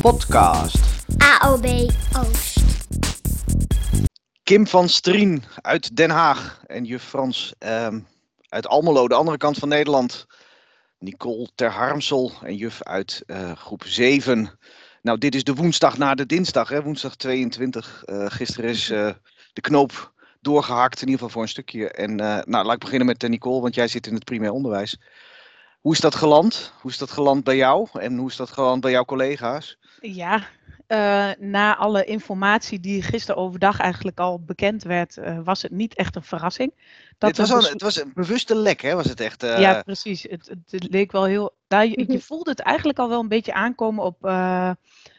podcast. AOB Oost. Kim van Strien uit Den Haag en juf Frans ehm, uit Almelo, de andere kant van Nederland. Nicole ter Harmsel en juf uit eh, groep 7. Nou, dit is de woensdag na de dinsdag, hè? woensdag 22. Eh, gisteren is eh, de knoop doorgehakt, in ieder geval voor een stukje. En nou, laat ik beginnen met Nicole, want jij zit in het primair onderwijs. Hoe is dat geland? Hoe is dat geland bij jou? En hoe is dat geland bij jouw collega's? Ja, eh, na alle informatie die gisteren overdag eigenlijk al bekend werd, eh, was het niet echt een verrassing. Dat het, was al, het was een bewuste lek, hè? Was het echt? eh, Ja, precies. Het, het, het leek wel heel. Nou, je, je voelde het eigenlijk al wel een beetje aankomen op eh,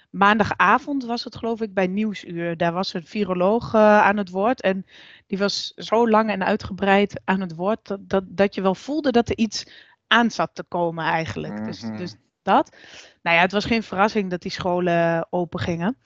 maandagavond, was het geloof ik, bij Nieuwsuur. Daar was een viroloog aan het woord. En die was zo lang en uitgebreid aan het woord dat, dat, dat je wel voelde dat er iets aan zat te komen eigenlijk. Dus, Mhm. dus dat. Nou ja, het was geen verrassing dat die scholen open gingen.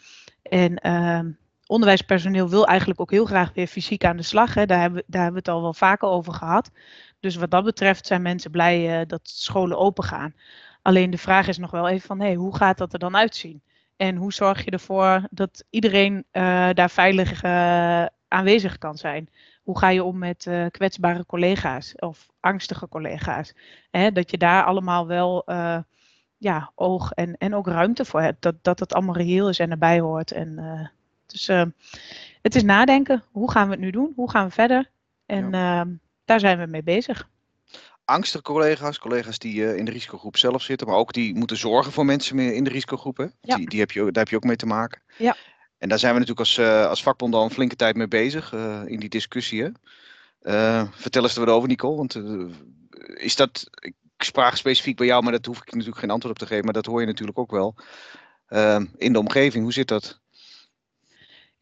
En ehm, onderwijspersoneel wil eigenlijk ook heel graag weer fysiek aan de slag. Hè. Daar, hebben, daar hebben we het al wel vaker over gehad. Dus wat dat betreft zijn mensen blij eh, dat scholen open gaan. Alleen de vraag is nog wel even van, hoe gaat dat er dan uitzien? En hoe zorg je ervoor dat iedereen eh, daar veilig eh, aanwezig kan zijn? Hoe ga je om met eh, kwetsbare collega's of angstige collega's? Dat je daar allemaal wel eh, ja, oog en, en ook ruimte voor hebt. Dat, dat het allemaal reëel is en erbij hoort. En, eh, dus eh, het is nadenken. Hoe gaan we het nu doen? Hoe gaan we verder? En ehm, daar zijn we mee bezig. angstige collega's, collega's die eh, in de risicogroep zelf zitten, maar ook die moeten zorgen voor mensen meer in de risicogroep. Hè? Ja. Die, die heb je, daar heb je ook mee te maken. Ja. En daar zijn we natuurlijk als, als vakbond al een flinke tijd mee bezig, in die? Eh, vertel eens er wat over, Nicole. Want is dat, ik spraak specifiek bij jou, maar dat hoef ik natuurlijk geen antwoord op te geven, maar dat hoor je natuurlijk ook wel. Eh, in de omgeving, hoe zit dat?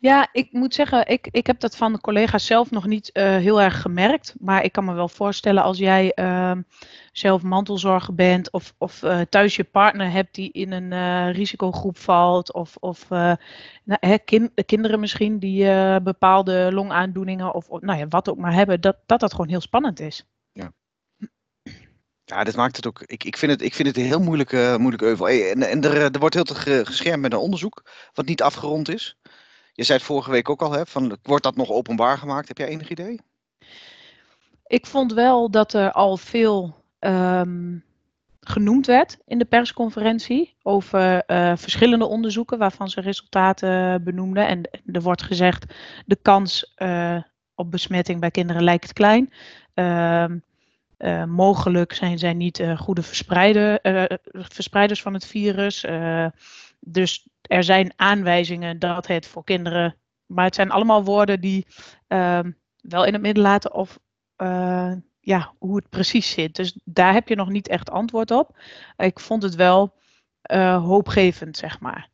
Ja, ik moet zeggen, ik, ik heb dat van de collega's zelf nog niet eh, heel erg gemerkt. Maar ik kan me wel voorstellen als jij ehm, zelf mantelzorger bent of, of eh, thuis je partner hebt die in een eh, risicogroep valt. Of, of nou, hè, kin- kinderen misschien die bepaalde longaandoeningen of, of nou ja, wat ook maar hebben. Dat, dat dat gewoon heel spannend is. Ja, dat maakt het ook. Ik, ik, vind, het, ik vind het een heel moeilijk, eh, moeilijk euvel. En, en er, er wordt heel te ge- geschermd met een onderzoek, wat niet afgerond is. Je zei het vorige week ook al, hè, van, wordt dat nog openbaar gemaakt? Heb jij enig idee? Ik vond wel dat er al veel ehm, genoemd werd in de persconferentie over eh, verschillende onderzoeken waarvan ze resultaten benoemden. En er wordt gezegd, de kans eh, op besmetting bij kinderen lijkt klein. Ehm, eh, mogelijk zijn zij niet eh, goede eh, verspreiders van het virus. Dus er zijn aanwijzingen dat het voor kinderen. Maar het zijn allemaal woorden die ehm, wel in het midden laten of ja, hoe het precies zit. Dus daar heb je nog niet echt antwoord op. Ik vond het wel hoopgevend, zeg maar.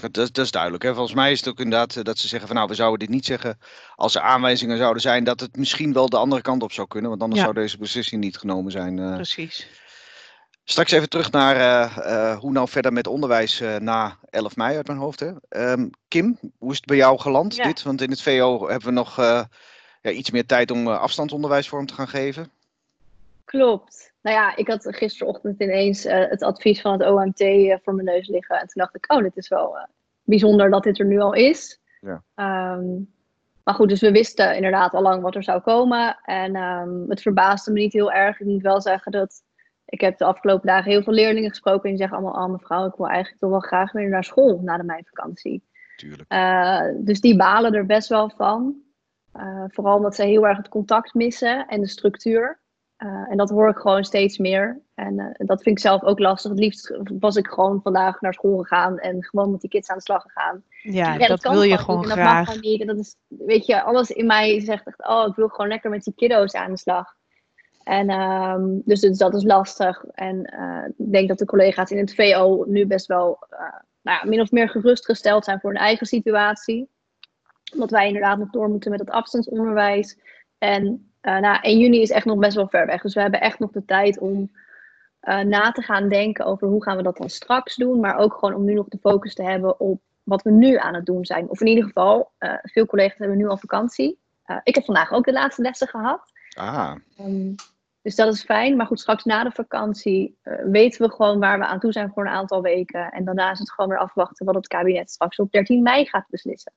Dat, dat is duidelijk. Hè? Volgens mij is het ook inderdaad eh, dat ze zeggen van nou, we zouden dit niet zeggen als er aanwijzingen zouden zijn dat het misschien wel de andere kant op zou kunnen. Want anders Ja. zou deze beslissing niet genomen zijn. eh. Precies. Straks even terug naar eh, eh, hoe nou verder met onderwijs eh, na 11 mei uit mijn hoofd. Hè? Ehm, Kim, hoe is het bij jou geland Ja. dit? Want in het VO hebben we nog eh, ja, iets meer tijd om afstandsonderwijs vorm te gaan geven. Klopt. Nou ja, ik had gisterochtend ineens eh, het advies van het OMT eh, voor mijn neus liggen. En toen dacht ik, oh, dit is wel eh, bijzonder dat dit er nu al is. Ja. Ehm, maar goed, dus we wisten inderdaad al lang wat er zou komen. En ehm, het verbaasde me niet heel erg. Ik moet wel zeggen dat ik heb de afgelopen dagen heel veel leerlingen gesproken. En die zeggen allemaal, oh mevrouw, ik wil eigenlijk toch wel graag weer naar school na de meivakantie. Tuurlijk. Dus die balen er best wel van. Vooral omdat ze heel erg het contact missen en de structuur. Eh, en dat hoor ik gewoon steeds meer. En eh, dat vind ik zelf ook lastig. Het liefst was ik gewoon vandaag naar school gegaan en gewoon met die kids aan de slag gegaan. Ja, Ja, dat kan wil je niet. gewoon en dat graag. mag gewoon niet. En dat is, weet je, alles in mij zegt echt, oh, ik wil gewoon lekker met die kiddo's aan de slag. En ehm, dus, dus dat is lastig. En eh, ik denk dat de collega's in het VO nu best wel nou ja, min of meer gerustgesteld zijn voor hun eigen situatie. Omdat wij inderdaad nog door moeten met het afstandsonderwijs. En eh nou, 1 juni is echt nog best wel ver weg. Dus we hebben echt nog de tijd om eh, na te gaan denken over hoe gaan we dat dan straks doen. Maar ook gewoon om nu nog de focus te hebben op wat we nu aan het doen zijn. Of in ieder geval, eh, veel collega's hebben nu al vakantie. Ik heb vandaag ook de laatste lessen gehad. Ah, Ehm, Dus dat is fijn. Maar goed, straks na de vakantie weten we gewoon waar we aan toe zijn voor een aantal weken. En daarna is het gewoon weer afwachten wat het kabinet straks op 13 mei gaat beslissen.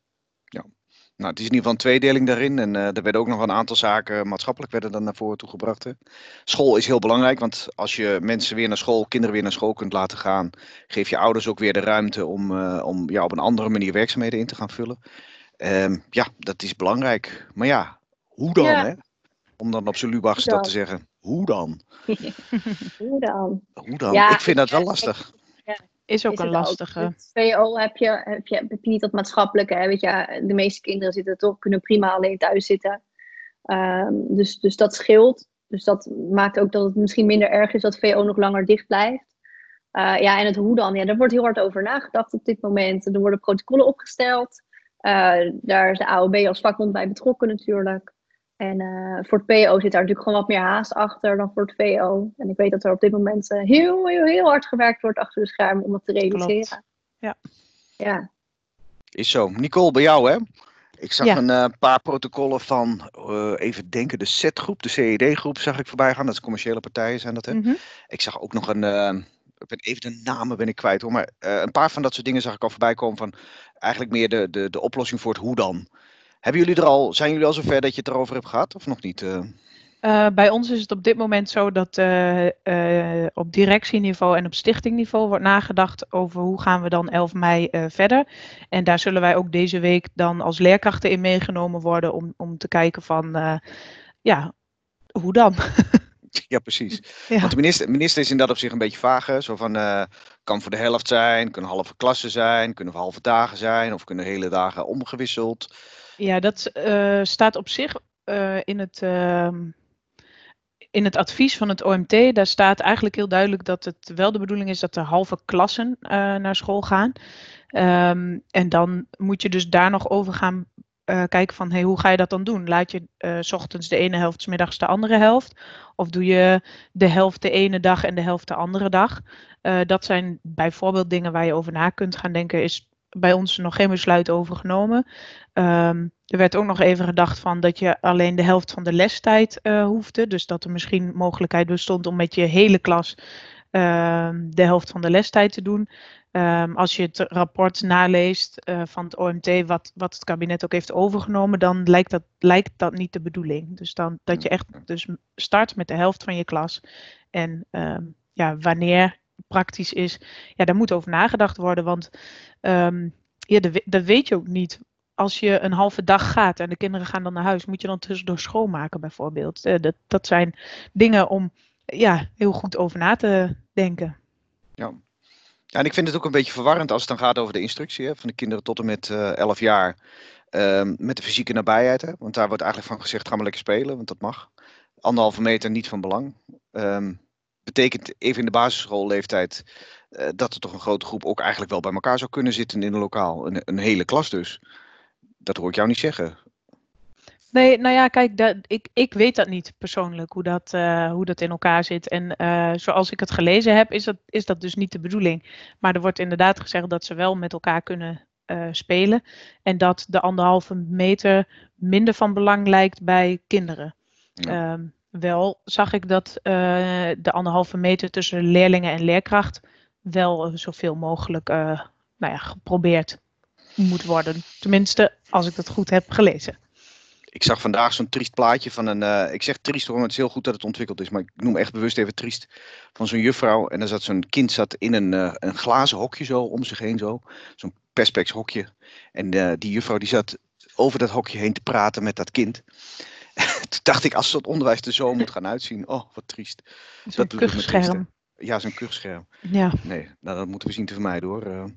Nou, het is in ieder geval een tweedeling daarin. En eh, er werden ook nog een aantal zaken maatschappelijk werden dan naar voren toe gebracht. Hè. School is heel belangrijk, want als je mensen weer naar school, kinderen weer naar school kunt laten gaan, geef je ouders ook weer de ruimte om, eh, om ja, op een andere manier werkzaamheden in te gaan vullen. Ehm, ja, dat is belangrijk. Maar ja, hoe dan? Ja. Hè? Om dan op zijn Lubachs dat te zeggen. Hoe dan? Hoe dan? Hoe dan? Ja, ik vind dat wel ja, lastig. Is ook Is een ook. lastige. VO heb je, heb, je, heb je niet dat maatschappelijke. Hè? Weet je, de meeste kinderen zitten toch, kunnen prima alleen thuis zitten. Ehm, dus, dus dat scheelt. Dus dat maakt ook dat het misschien minder erg is dat VO nog langer dicht blijft. Eh, ja, en het hoe dan? Ja, daar wordt heel hard over nagedacht op dit moment. Er worden protocollen opgesteld. Eh, daar is de AOB als vakbond bij betrokken natuurlijk. En eh, voor het PO zit daar natuurlijk gewoon wat meer haast achter dan voor het VO. En ik weet dat er op dit moment eh, heel, heel, heel hard gewerkt wordt achter de schermen om dat te realiseren. Ja. Ja. Is zo. Nicole, bij jou hè? Ik zag Ja. een eh, paar protocollen van, eh, even denken, de Z-groep, de CED-groep zag ik voorbij gaan. Dat is commerciële partijen zijn dat hè? Mhm. Ik zag ook nog een, eh, ik ben even de namen ben ik kwijt hoor, maar eh, een paar van dat soort dingen zag ik al voorbij komen van eigenlijk meer de, de, de oplossing voor het hoe dan. Hebben jullie er al, zijn jullie al zover dat je het erover hebt gehad of nog niet? eh? Eh, bij ons is het op dit moment zo dat eh, op directieniveau en op stichtingniveau wordt nagedacht over hoe gaan we dan 11 mei verder. En daar zullen wij ook deze week dan als leerkrachten in meegenomen worden om, om te kijken van, ja, hoe dan? Ja, precies. Ja. Want de minister, minister is in dat opzicht een beetje vaag. Hè? Zo van, kan voor de helft zijn, kunnen halve klassen zijn, kunnen halve dagen zijn of kunnen hele dagen omgewisseld. Ja, dat eh, staat op zich eh, in, het, ehm, in het advies van het OMT. Daar staat eigenlijk heel duidelijk dat het wel de bedoeling is dat er halve klassen eh, naar school gaan. Ehm, en dan moet je dus daar nog over gaan kijken van hey, hoe ga je dat dan doen? Laat je s ochtends de ene helft, 's middags de andere helft? Of doe je de helft de ene dag en de helft de andere dag? Dat zijn bijvoorbeeld dingen waar je over na kunt gaan denken. Is bij ons nog geen besluit over genomen. Ehm, er werd ook nog even gedacht van dat je alleen de helft van de lestijd eh, hoefde. Dus dat er misschien mogelijkheid bestond om met je hele klas ehm, de helft van de lestijd te doen. Ehm, als je het rapport naleest eh, van het OMT, wat, wat het kabinet ook heeft overgenomen, dan lijkt dat, lijkt dat niet de bedoeling. Dus dan dat je echt dus start met de helft van je klas. En ja, wanneer praktisch is, ja, daar moet over nagedacht worden. Want ehm, ja, dat, we- dat weet je ook niet. Als je een halve dag gaat en de kinderen gaan dan naar huis, moet je dan tussendoor schoonmaken bijvoorbeeld. Eh, dat, dat zijn dingen om ja, heel goed over na te denken. Ja. ja, en ik vind het ook een beetje verwarrend als het dan gaat over de instructie hè, van de kinderen tot en met eh 11 jaar. ehm, met de fysieke nabijheid. Hè, want daar wordt eigenlijk van gezegd, ga maar lekker spelen, want dat mag. Anderhalve meter niet van belang. Ehm, betekent even in de basisschoolleeftijd eh, dat er toch een grote groep ook eigenlijk wel bij elkaar zou kunnen zitten in een lokaal. Een, een hele klas dus. Dat hoor ik jou niet zeggen. Nee, nou ja, kijk, dat, ik, ik weet dat niet persoonlijk, hoe dat, eh, hoe dat in elkaar zit. En eh, zoals ik het gelezen heb, is dat, is dat dus niet de bedoeling. Maar er wordt inderdaad gezegd dat ze wel met elkaar kunnen spelen. En dat de anderhalve meter minder van belang lijkt bij kinderen. Ja. Ehm, wel zag ik dat eh, de anderhalve meter tussen leerlingen en leerkracht wel zoveel mogelijk eh, nou ja, geprobeerd moet worden. Tenminste, als ik dat goed heb gelezen. Ik zag vandaag zo'n triest plaatje van een. eh, ik zeg triest hoor, het is heel goed dat het ontwikkeld is. Maar ik noem echt bewust even triest. Van zo'n juffrouw. En dan zat zo'n kind zat in een, een glazen hokje zo om zich heen zo. Zo'n perspex hokje. En die juffrouw die zat over dat hokje heen te praten met dat kind. Toen dacht ik, als dat onderwijs er zo moet gaan uitzien. Oh, wat triest. Zo'n doet kuchscherm. Ja, zo'n kuchscherm. Ja. Nee, nou, dat moeten we zien te vermijden hoor.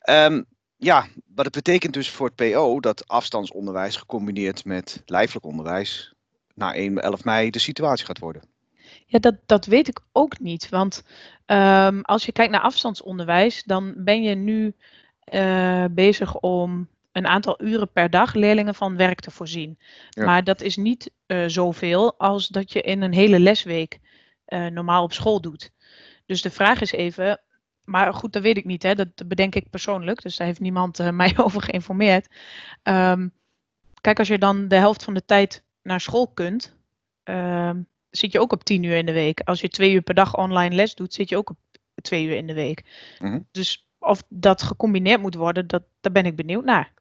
Ehm, ja, maar dat betekent dus voor het PO dat afstandsonderwijs gecombineerd met lijfelijk onderwijs na 1 11 mei de situatie gaat worden. Ja, dat, dat weet ik ook niet. Want ehm, als je kijkt naar afstandsonderwijs, dan ben je nu eh, bezig om een aantal uren per dag leerlingen van werk te voorzien. Ja. Maar dat is niet eh, zoveel als dat je in een hele lesweek eh, normaal op school doet. Dus de vraag is even, maar goed, dat weet ik niet, hè? dat bedenk ik persoonlijk, dus daar heeft niemand eh, mij over geïnformeerd. Ehm, kijk, als je dan de helft van de tijd naar school kunt, ehm, zit je ook op tien uur in de week. Als je twee uur per dag online les doet, zit je ook op twee uur in de week. Mhm. Dus of dat gecombineerd moet worden, dat, daar ben ik benieuwd naar.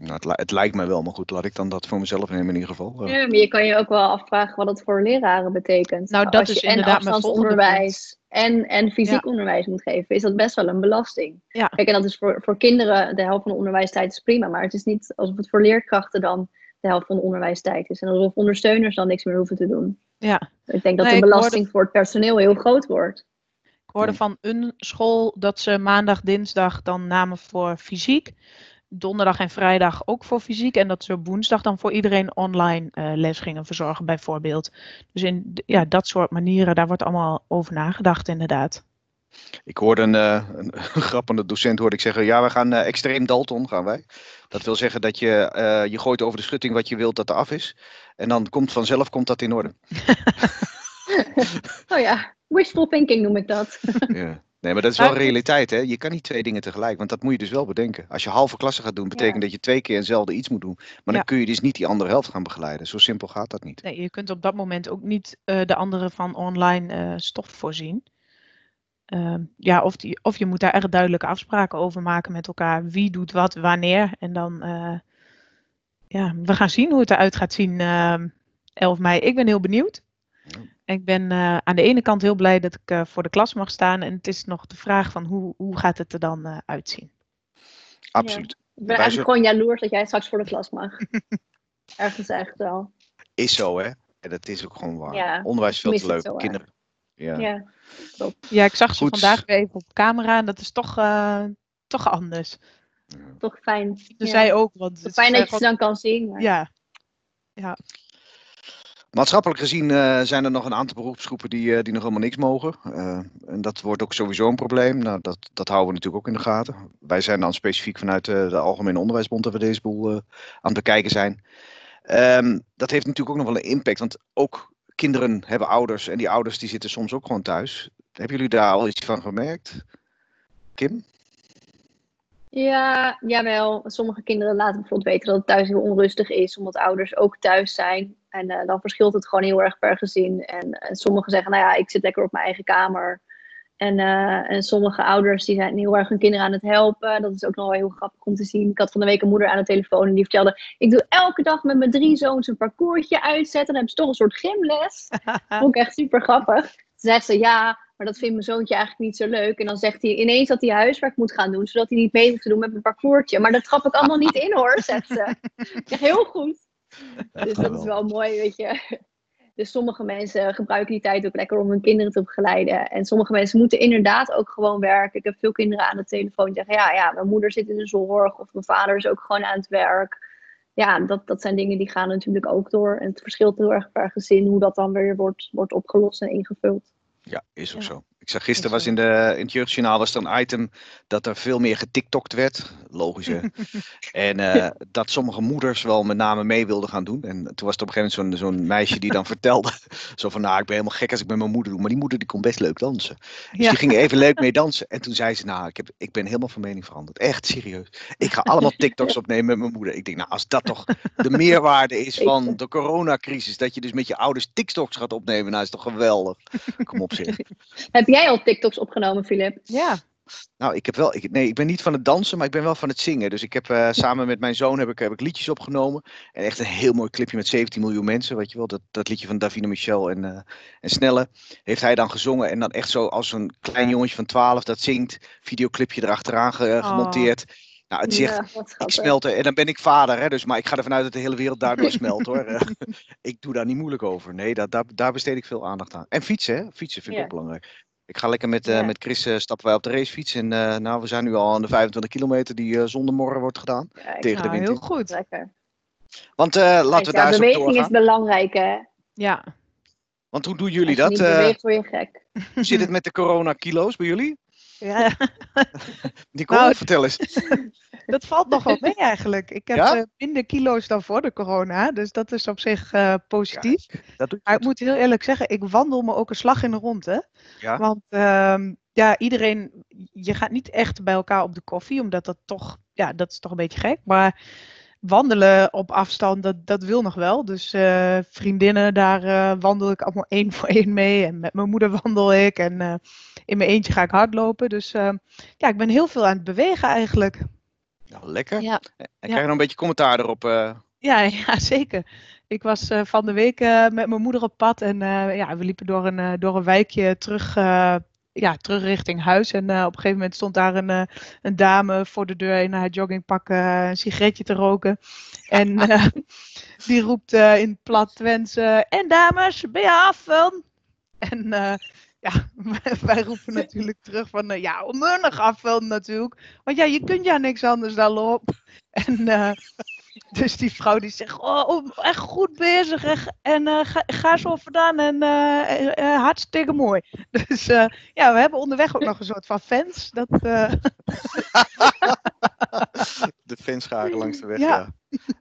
Nou, het, li- het lijkt mij wel, maar goed, laat ik dan dat voor mezelf nemen in ieder geval. Eh, Ja, maar je kan je ook wel afvragen wat het voor leraren betekent. Nou, dat Als is en inderdaad mijn afstandsonderwijs en, en fysiek onderwijs moet geven, is dat best wel een belasting. Ja. Kijk, en dat is voor, voor kinderen, de helft van de onderwijstijd is prima, maar het is niet alsof het voor leerkrachten dan de helft van de onderwijstijd is. En alsof ondersteuners dan niks meer hoeven te doen. Ja, Ik denk dat Nee, de hoorde- belasting voor het personeel heel groot wordt. ik hoorde van een school dat ze maandag, dinsdag dan namen voor fysiek. Donderdag en vrijdag ook voor fysiek. En dat ze op woensdag dan voor iedereen online eh, les gingen verzorgen, bijvoorbeeld. Dus in ja, dat soort manieren, daar wordt allemaal over nagedacht, inderdaad. Ik hoorde een, eh, een, een grappende docent hoorde ik zeggen, ja, we gaan eh, extreem Dalton, gaan wij. Dat wil zeggen dat je, eh, je gooit over de schutting wat je wilt dat er af is. En dan komt vanzelf komt dat in orde. Oh ja, wishful thinking noem ik dat. Ja. Nee, maar dat is wel realiteit, hè? Je kan niet twee dingen tegelijk, want dat moet je dus wel bedenken. Als je halve klasse gaat doen, betekent Ja. dat je twee keer hetzelfde iets moet doen. Maar dan Ja. kun je dus niet die andere helft gaan begeleiden. Zo simpel gaat dat niet. Nee, je kunt op dat moment ook niet eh, de anderen van online eh, stof voorzien. Ehm, ja, of, die, of je moet daar echt duidelijke afspraken over maken met elkaar. Wie doet wat, wanneer. En dan, eh, ja, we gaan zien hoe het eruit gaat zien ehm 11 mei. Ik ben heel benieuwd. Ja. Ik ben eh, aan de ene kant heel blij dat ik eh, voor de klas mag staan. En het is nog de vraag van hoe, hoe gaat het er dan eh, uitzien. Absoluut. Ik ben Wij eigenlijk gewoon jaloers dat jij straks voor de klas mag. Ergens echt wel. Is zo, hè? En dat is ook gewoon waar. Ja, Onderwijs is veel te leuk. zo. Kinderen. Ja. Ja. Ja, ik zag ze Goed. vandaag weer even op camera. En dat is toch, eh, toch anders. toch fijn. Dus Ja. zij ook. Want het Fijn is, dat je ze dan kan zien. maar- Ja, Maatschappelijk gezien eh, zijn er nog een aantal beroepsgroepen die, eh, die nog helemaal niks mogen. Eh, en dat wordt ook sowieso een probleem. Nou, dat, dat houden we natuurlijk ook in de gaten. Wij zijn dan specifiek vanuit de Algemene Onderwijsbond dat we deze boel aan het bekijken zijn. Ehm, dat heeft natuurlijk ook nog wel een impact, want ook kinderen hebben ouders en die ouders die zitten soms ook gewoon thuis. Hebben jullie daar al iets van gemerkt? Kim? Ja, jawel. Sommige kinderen laten bijvoorbeeld weten dat het thuis heel onrustig is, omdat ouders ook thuis zijn. En eh, dan verschilt het gewoon heel erg per gezin. En, en sommigen zeggen, nou ja, ik zit lekker op mijn eigen kamer. En, eh, en sommige ouders die zijn heel erg hun kinderen aan het helpen. Dat is ook nog wel heel grappig om te zien. Ik had van de week een moeder aan de telefoon en die vertelde... Ik doe elke dag met mijn drie zoons een parcoursje uitzetten. Dan hebben ze toch een soort gymles. Vond ik echt super grappig. Toen zegt ze, ja, maar dat vindt mijn zoontje eigenlijk niet zo leuk. En dan zegt hij ineens dat hij huiswerk moet gaan doen, zodat hij niet mee hoeft te doen met mijn parcoursje. Maar dat trap ik allemaal niet in hoor, zegt ze. Echt heel goed. Dus dat is wel mooi, weet je. Dus sommige mensen gebruiken die tijd ook lekker om hun kinderen te begeleiden. En sommige mensen moeten inderdaad ook gewoon werken. Ik heb veel kinderen aan de telefoon die zeggen, ja, ja, mijn moeder zit in de zorg. Of mijn vader is ook gewoon aan het werk. Ja, dat, dat zijn dingen die gaan natuurlijk ook door. En het verschilt heel erg per gezin hoe dat dan weer wordt, wordt opgelost en ingevuld. Ja, is ook Ja. zo. Ik zag gisteren Is was in, de, in het jeugdjournaal was er een item dat er veel meer getiktokt werd. Logisch hè. en eh, dat sommige moeders wel met name mee wilden gaan doen. En toen was er op een gegeven moment zo'n zo'n meisje die dan vertelde. Zo van, nou ik ben helemaal gek als ik met mijn moeder doe. Maar die moeder die kon best leuk dansen. Dus Ja. die ging even leuk mee dansen. En toen zei ze, nou ik, heb, ik ben helemaal van mening veranderd. Echt serieus. Ik ga allemaal tiktoks opnemen met mijn moeder. Ik denk, nou als dat toch de meerwaarde is van de coronacrisis. Dat je dus met je ouders tiktoks gaat opnemen. Nou is toch geweldig. Kom op zeg. Heb jij al TikToks opgenomen, Filip? ja. Nou, ik heb wel. Ik, nee, ik ben niet van het dansen, maar ik ben wel van het zingen. Dus ik heb eh, samen met mijn zoon heb ik, heb ik liedjes opgenomen. En echt een heel mooi clipje met 17 miljoen mensen. Weet je wel, dat, dat liedje van Davina Michel en, eh, en Snelle. Heeft hij dan gezongen. En dan echt zo als een klein jongetje van 12 dat zingt. Videoclipje erachteraan ge- Oh. gemonteerd. Nou, het. Ja, wat Ik smelt er, en dan ben ik vader, hè, dus, maar ik ga ervan uit dat de hele wereld daardoor smelt hoor. Eh, ik doe daar niet moeilijk over. Nee, dat, daar, daar besteed ik veel aandacht aan. En fietsen, hè? Fietsen vind ik Ja. ook belangrijk. Ik ga lekker met, eh, Ja. met Chris eh, stappen wij op de racefiets. En eh, nou, we zijn nu al aan de 25 kilometer die eh, zonder morgen wordt gedaan. Tegen de wind heel in. goed. lekker. Want eh, laten we Kijk, daar eens op beweging is belangrijk, hè? Ja. Want hoe doen jullie Als je dat? Eh, beweegt, word je gek. hoe zit het met de corona-kilo's bij jullie? Ja. Nicole, Nou, vertel eens. Dat valt nog wel mee eigenlijk. Ik heb Ja? eh, minder kilo's dan voor de corona, dus dat is op zich eh, positief. Dat doe je Maar ik moet heel eerlijk zeggen, ik wandel me ook een slag in de ronde. Ja? Want ehm, ja, iedereen, je gaat niet echt bij elkaar op de koffie, omdat dat toch, ja, dat is toch een beetje gek. Maar wandelen op afstand, dat, dat wil nog wel. Dus eh, vriendinnen, daar eh, wandel ik allemaal één voor één mee. En met mijn moeder wandel ik. En eh, in mijn eentje ga ik hardlopen. Dus ja, ik ben heel veel aan het bewegen eigenlijk. Nou, lekker. Ja. En krijg je nog een beetje commentaar erop? eh? Ja, ja, zeker. Ik was eh, van de week eh, met mijn moeder op pad en eh, ja, we liepen door een, eh, door een wijkje terug, eh, ja, terug richting huis. En eh, op een gegeven moment stond daar een, eh, een dame voor de deur in haar joggingpak eh, een sigaretje te roken. En die roept in plat Twents, en dames, ben je af van? En ja, wij roepen natuurlijk terug van, ja, onmunnig afvullen natuurlijk. Want ja, je kunt ja niks anders dan op. En dus die vrouw die zegt, oh, echt goed bezig en, en eh, ga, ga zo vandaan en eh, eh, hartstikke mooi. Dus eh, ja, we hebben onderweg ook nog een soort van fans. Dat, eh, de fanscharen langs de weg. Ja. Ja.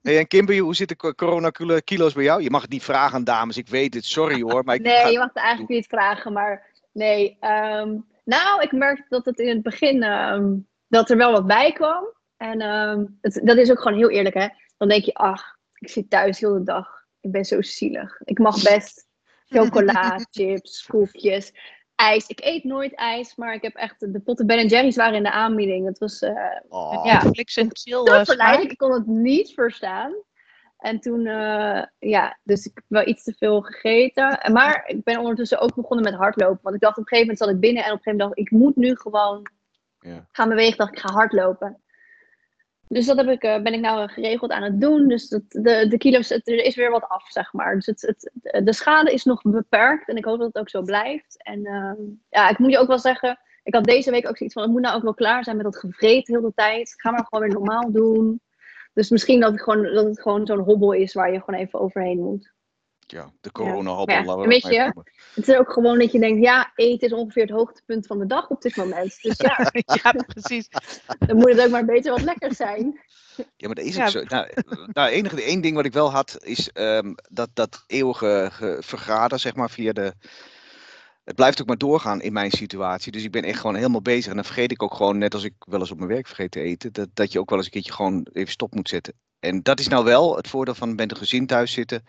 Hey, en Kimber, hoe zitten co- corona-kilo's bij jou? Je mag het niet vragen aan dames, ik weet het, sorry hoor. Maar ik Nee, ga- je mag het eigenlijk niet vragen, maar nee. ehm, nou, ik merkte dat het in het begin ehm, dat er wel wat bij kwam. En ehm, het, dat is ook gewoon heel eerlijk, hè. Dan denk je, ach, ik zit thuis heel de dag. Ik ben zo zielig. Ik mag best chocola, chips, koekjes, ijs. Ik eet nooit ijs, maar ik heb echt... De potten Ben Jerry's waren in de aanbieding. Het was eh, Oh, Ja. Netflix en chill te eh, verleidelijk. smaak. Ik kon het niet verstaan. En toen, eh, ja, dus ik heb wel iets te veel gegeten. En Maar ik ben ondertussen ook begonnen met hardlopen. Want ik dacht op een gegeven moment zat ik binnen en op een gegeven moment dacht ik, ik moet nu gewoon Ja. gaan bewegen. Ik dacht ik ga hardlopen. Dus dat heb ik, eh, ben ik nou geregeld aan het doen. Dus dat, de, de kilo's, het, er is weer wat af, zeg maar. Dus het, het, de schade is nog beperkt. En ik hoop dat het ook zo blijft. En ehm, ja, ik moet je ook wel zeggen, ik had deze week ook zoiets van, het moet nou ook wel klaar zijn met dat gevreet heel de tijd. Ga maar gewoon weer normaal doen. Dus misschien dat het gewoon, dat het gewoon zo'n hobbel is waar je gewoon even overheen moet. Ja, de corona-hobbel. Ja, laten we weet je. Het is ook gewoon dat je denkt, ja, eten is ongeveer het hoogtepunt van de dag op dit moment. Dus ja, ja, precies. dan moet het ook maar beter wat lekker zijn. Ja, maar dat is Ja. ook zo. Nou, nou enige één ding wat ik wel had, is ehm, dat, dat eeuwige ge- vergraden, zeg maar, via de... Het blijft ook maar doorgaan in mijn situatie. Dus ik ben echt gewoon helemaal bezig. En dan vergeet ik ook gewoon, net als ik wel eens op mijn werk vergeet te eten, dat, dat je ook wel eens een keertje gewoon even stop moet zetten. En dat is nou wel het voordeel van met een gezin thuis zitten.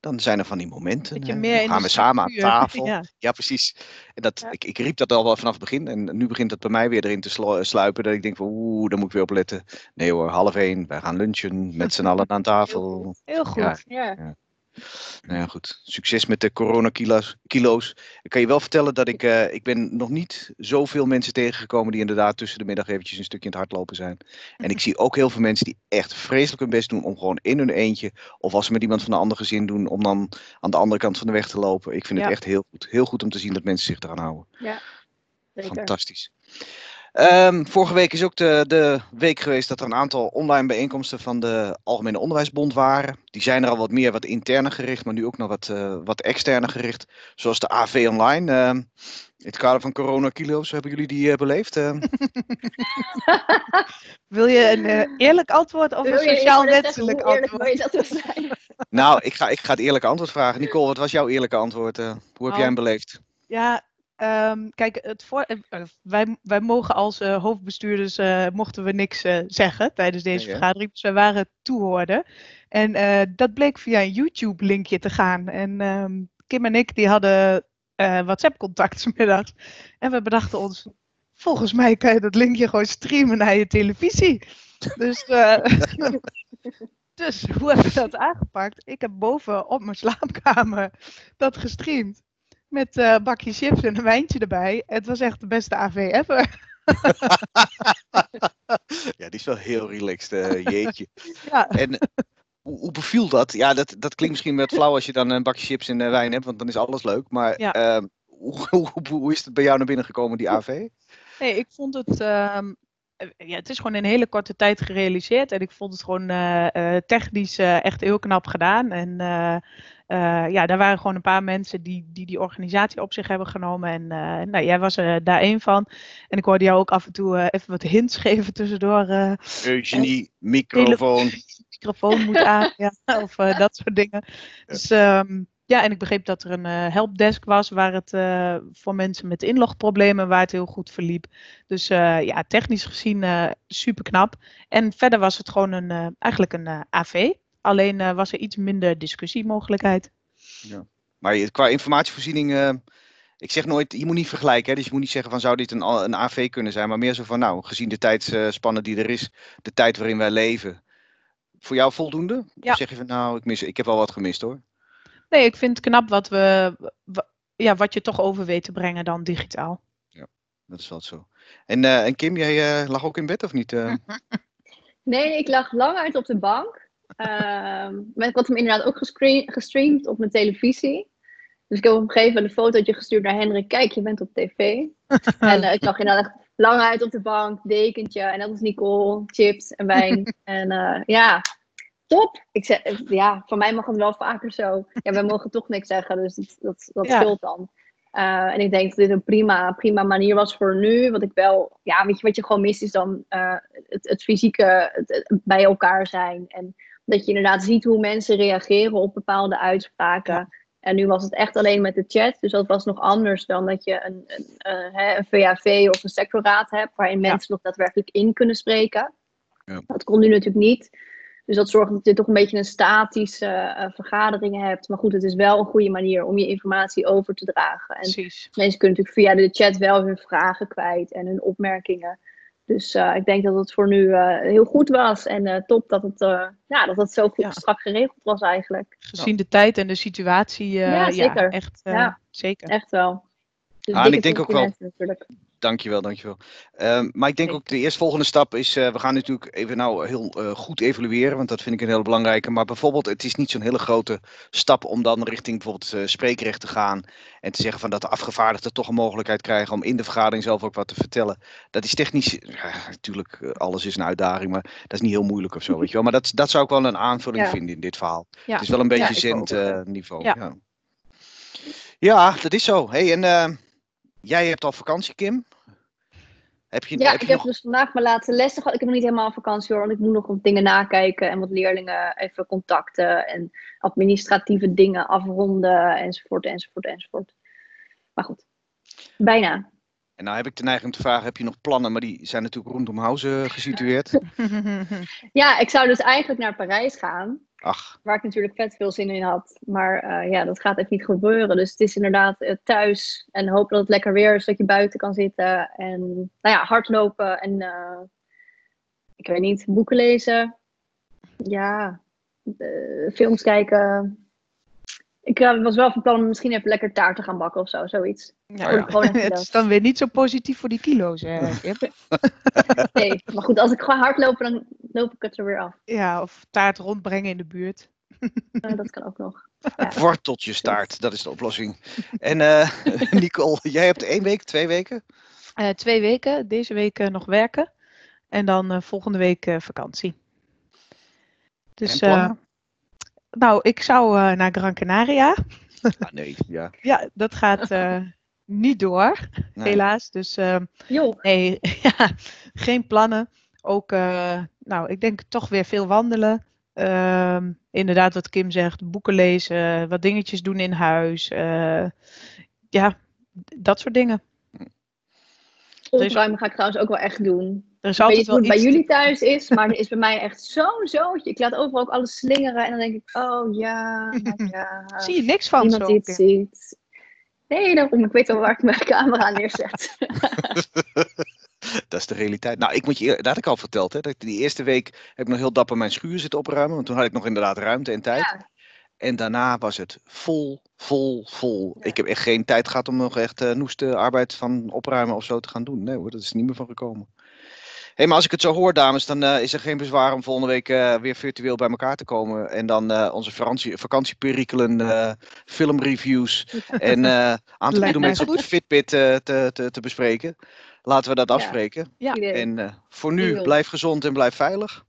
Dan zijn er van die momenten. Dat je meer gaan we samen aan tafel. Ja. Ja, precies. En dat, Ja. ik, ik riep dat al wel vanaf het begin. En nu begint het bij mij weer erin te slu- sluipen. Dat ik denk van oeh, daar moet ik weer op letten. Nee hoor, half één. Wij gaan lunchen met z'n allen aan tafel. Heel goed. Ja. Ja. Nou ja, goed. Succes met de coronakilo's. Kilo's. Ik kan je wel vertellen dat ik, eh, ik ben nog niet zoveel mensen tegengekomen die inderdaad tussen de middag eventjes een stukje in het hardlopen zijn. En ik zie ook heel veel mensen die echt vreselijk hun best doen om gewoon in hun eentje, of als ze met iemand van een ander gezin doen, om dan aan de andere kant van de weg te lopen. Ik vind het Ja. echt heel goed. Heel goed om te zien dat mensen zich eraan houden. Zeker. Fantastisch. Ehm, vorige week is ook de, de week geweest dat er een aantal online bijeenkomsten van de Algemene Onderwijsbond waren. Die zijn er al wat meer wat interner gericht, maar nu ook nog wat, eh, wat externer gericht. Zoals de AV Online. Ehm, in het kader van coronakilo's, hebben jullie die eh, beleefd? Ehm, Wil je een eh, eerlijk antwoord of Wil een sociaal eerlijk antwoord? dat zijn? nou, ik ga, ik ga het eerlijke antwoord vragen. Nicole, wat was jouw eerlijke antwoord? Eh, hoe heb jij Oh. hem beleefd? Ja, ehm, kijk, het voor, eh, eh, wij, wij mogen als eh, hoofdbestuurders, mochten we niks zeggen tijdens deze vergadering. Dus wij waren toehoorder. En dat bleek via een YouTube-linkje te gaan. En ehm, Kim en ik, die hadden WhatsApp-contact 's middags. En we bedachten ons, volgens mij kan je dat linkje gewoon streamen naar je televisie. Dus, dus hoe hebben we dat aangepakt? Ik heb boven op mijn slaapkamer dat gestreamd. Met eh bakje chips en een wijntje erbij. Het was echt de beste AV ever. Ja, die is wel heel relaxed, eh, jeetje. Ja. En eh, hoe, hoe beviel dat? Ja, dat, dat klinkt misschien wat flauw als je dan een bakje chips en wijn hebt, want dan is alles leuk. Maar Ja. ehm, hoe, hoe, hoe is het bij jou naar binnen gekomen, die AV? Nee, ik vond het. ehm, eh, ja, het is gewoon in een hele korte tijd gerealiseerd. En ik vond het gewoon technisch echt heel knap gedaan. En eh, ja, daar waren gewoon een paar mensen die die, die organisatie op zich hebben genomen. En eh, nou, jij was er daar één van. En ik hoorde jou ook af en toe eh, even wat hints geven tussendoor. Eugenie, microfoon. microfoon moet aan. ja, of dat soort dingen. Dus, ehm, ja, en ik begreep dat er een helpdesk was waar het voor mensen met inlogproblemen waar het heel goed verliep. Dus ja, technisch gezien super knap. En verder was het gewoon een, eigenlijk een AV. Alleen eh, was er iets minder discussiemogelijkheid. Maar je- qua informatievoorziening, eh, ik zeg nooit, je moet niet vergelijken. Hè? Dus je moet niet zeggen van zou dit een, een AV kunnen zijn. Maar meer zo van nou, gezien de tijdsspannen die er is, de tijd waarin wij leven. Voor jou voldoende? Ja. Of zeg je van nou, ik, mis, ik heb wel wat gemist hoor. Nee, ik vind het knap wat, we, ja, wat je toch over weet te brengen dan digitaal. Dat is wel zo. En, eh, en Kim, jij eh, lag ook in bed of niet? eh? Nee, ik lag lang uit op de bank. Ehm, maar ik had hem inderdaad ook gestreamd op mijn televisie. Dus ik heb op een gegeven moment een fotootje gestuurd naar Hendrik. Kijk, je bent op tv. en eh, ik lag inderdaad echt lang uit op de bank, dekentje. En dat was Nicole, chips en wijn. en eh, ja, top. Ik zeg, ja, voor mij mag het wel vaker zo. Ja, wij mogen toch niks zeggen, dus dat, dat, dat Ja. scheelt dan. Eh, en ik denk dat dit een prima, prima manier was voor nu. Wat ik wel, ja, weet je wat je gewoon mist is dan het, het fysieke het, het bij elkaar zijn. En dat je inderdaad ziet hoe mensen reageren op bepaalde uitspraken. En nu was het echt alleen met de chat. Dus dat was nog anders dan dat je een, een, eh, een VAV of een sectorraad hebt. Waarin Ja. mensen nog daadwerkelijk in kunnen spreken. Ja. Dat kon nu natuurlijk niet. Dus dat zorgt dat je toch een beetje een statische eh, vergadering hebt. Maar goed, het is wel een goede manier om je informatie over te dragen. En Precies. mensen kunnen natuurlijk via de chat wel hun vragen kwijt en hun opmerkingen. Dus eh, ik denk dat het voor nu eh, heel goed was. En eh, top dat het, eh, ja, dat het zo goed Ja. strak geregeld was eigenlijk. Gezien de tijd en de situatie, eh, Ja, ja, zeker. echt eh, Ja. zeker. Echt wel. Dus Ah, en ik denk ook wel- natuurlijk. Dankjewel, dankjewel. Ehm maar ik denk ook de eerstvolgende stap is, eh, we gaan natuurlijk even nou heel eh, goed evalueren, want dat vind ik een heel belangrijke. Maar bijvoorbeeld, het is niet zo'n hele grote stap om dan richting bijvoorbeeld eh, spreekrecht te gaan. En te zeggen van dat de afgevaardigden toch een mogelijkheid krijgen om in de vergadering zelf ook wat te vertellen. Dat is technisch, ja, natuurlijk, eh, alles is een uitdaging, maar dat is niet heel moeilijk of zo, weet je wel. Maar dat, dat zou ik wel een aanvulling Ja. vinden in dit verhaal. Ja. Het is wel een beetje Ja, ik zend ook. eh, niveau. Ja. Ja. ja, dat is zo. Hey, en eh, jij hebt al vakantie, Kim? Heb je, Ja, heb ik heb dus vandaag mijn laatste lessen gehad. Ik heb nog niet helemaal vakantie hoor, want ik moet nog wat dingen nakijken en wat leerlingen even contacten en administratieve dingen afronden enzovoort, enzovoort, enzovoort. Maar goed, bijna. En nou heb ik de neiging te vragen, heb je nog plannen? Maar die zijn natuurlijk rondom Hausen gesitueerd. Ja, ik zou dus eigenlijk naar Parijs gaan, Ach, waar ik natuurlijk vet veel zin in had. Maar eh, ja, dat gaat even niet gebeuren. Dus het is inderdaad eh, thuis en hopen dat het lekker weer is, dat je buiten kan zitten. En nou ja, hardlopen en eh, ik weet niet, boeken lezen. Ja, eh, films kijken. Ik eh, was wel van plan om misschien even lekker taart te gaan bakken of zo, zoiets. Ja, ja. Gewoon het dat. is dan weer niet zo positief voor die kilo's. Hè, Kim? Nee, maar goed, als ik gewoon hardlopen, dan loop ik het er weer af. ja, of taart rondbrengen in de buurt. Eh, dat kan ook nog. Ja. worteltjestaart, dat is de oplossing. En eh, Nicole, jij hebt één week, twee weken? Eh, twee weken, deze week eh, nog werken. En dan eh, volgende week eh, vakantie. Dus, en plannen? Nou, ik zou eh, naar Gran Canaria. Ah, nee, ja. Ja, dat gaat eh, niet door, Nee. helaas. Dus eh, nee, ja, geen plannen. Ook, eh, nou, ik denk toch weer veel wandelen. Ehm, inderdaad, wat Kim zegt, boeken lezen, wat dingetjes doen in huis. eh, ja, dat soort dingen. Opruimen ga ik trouwens ook wel echt doen. Er is Ik weet altijd niet wel hoe het bij iets. jullie thuis is, maar er is bij mij echt zo'n zootje. Ik laat overal ook alles slingeren en dan denk ik, oh ja, ja. Zie je niks van Niemand zo. die het ziet. Nee, daarom. Ik weet wel waar ik mijn camera neerzet. Dat is de realiteit. Nou, ik moet je, dat had ik al verteld, hè, dat ik die eerste week heb ik nog heel dapper mijn schuur zitten opruimen, want toen had ik nog inderdaad ruimte en tijd. Ja. En daarna was het vol, vol, vol. Ja. Ik heb echt geen tijd gehad om nog echt eh noeste arbeid van opruimen of zo te gaan doen. Nee hoor, dat is niet meer van gekomen. Hé, maar als ik het zo hoor, dames, dan eh, is er geen bezwaar om volgende week eh, weer virtueel bij elkaar te komen. En dan onze vakantie, vakantieperikelen, filmreviews en aantal kilometers op de. Fitbit te, te, te bespreken. Laten we dat afspreken. Ja. En voor nu, blijf gezond en blijf veilig.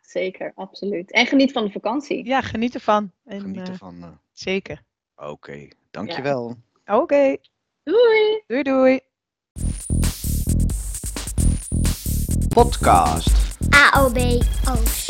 Zeker, absoluut. En geniet van de vakantie. Ja, geniet ervan. En, Geniet eh, ervan. eh. zeker. Oké, dankjewel. Oké, Doei! doei doei. Podcast. AOB Oost.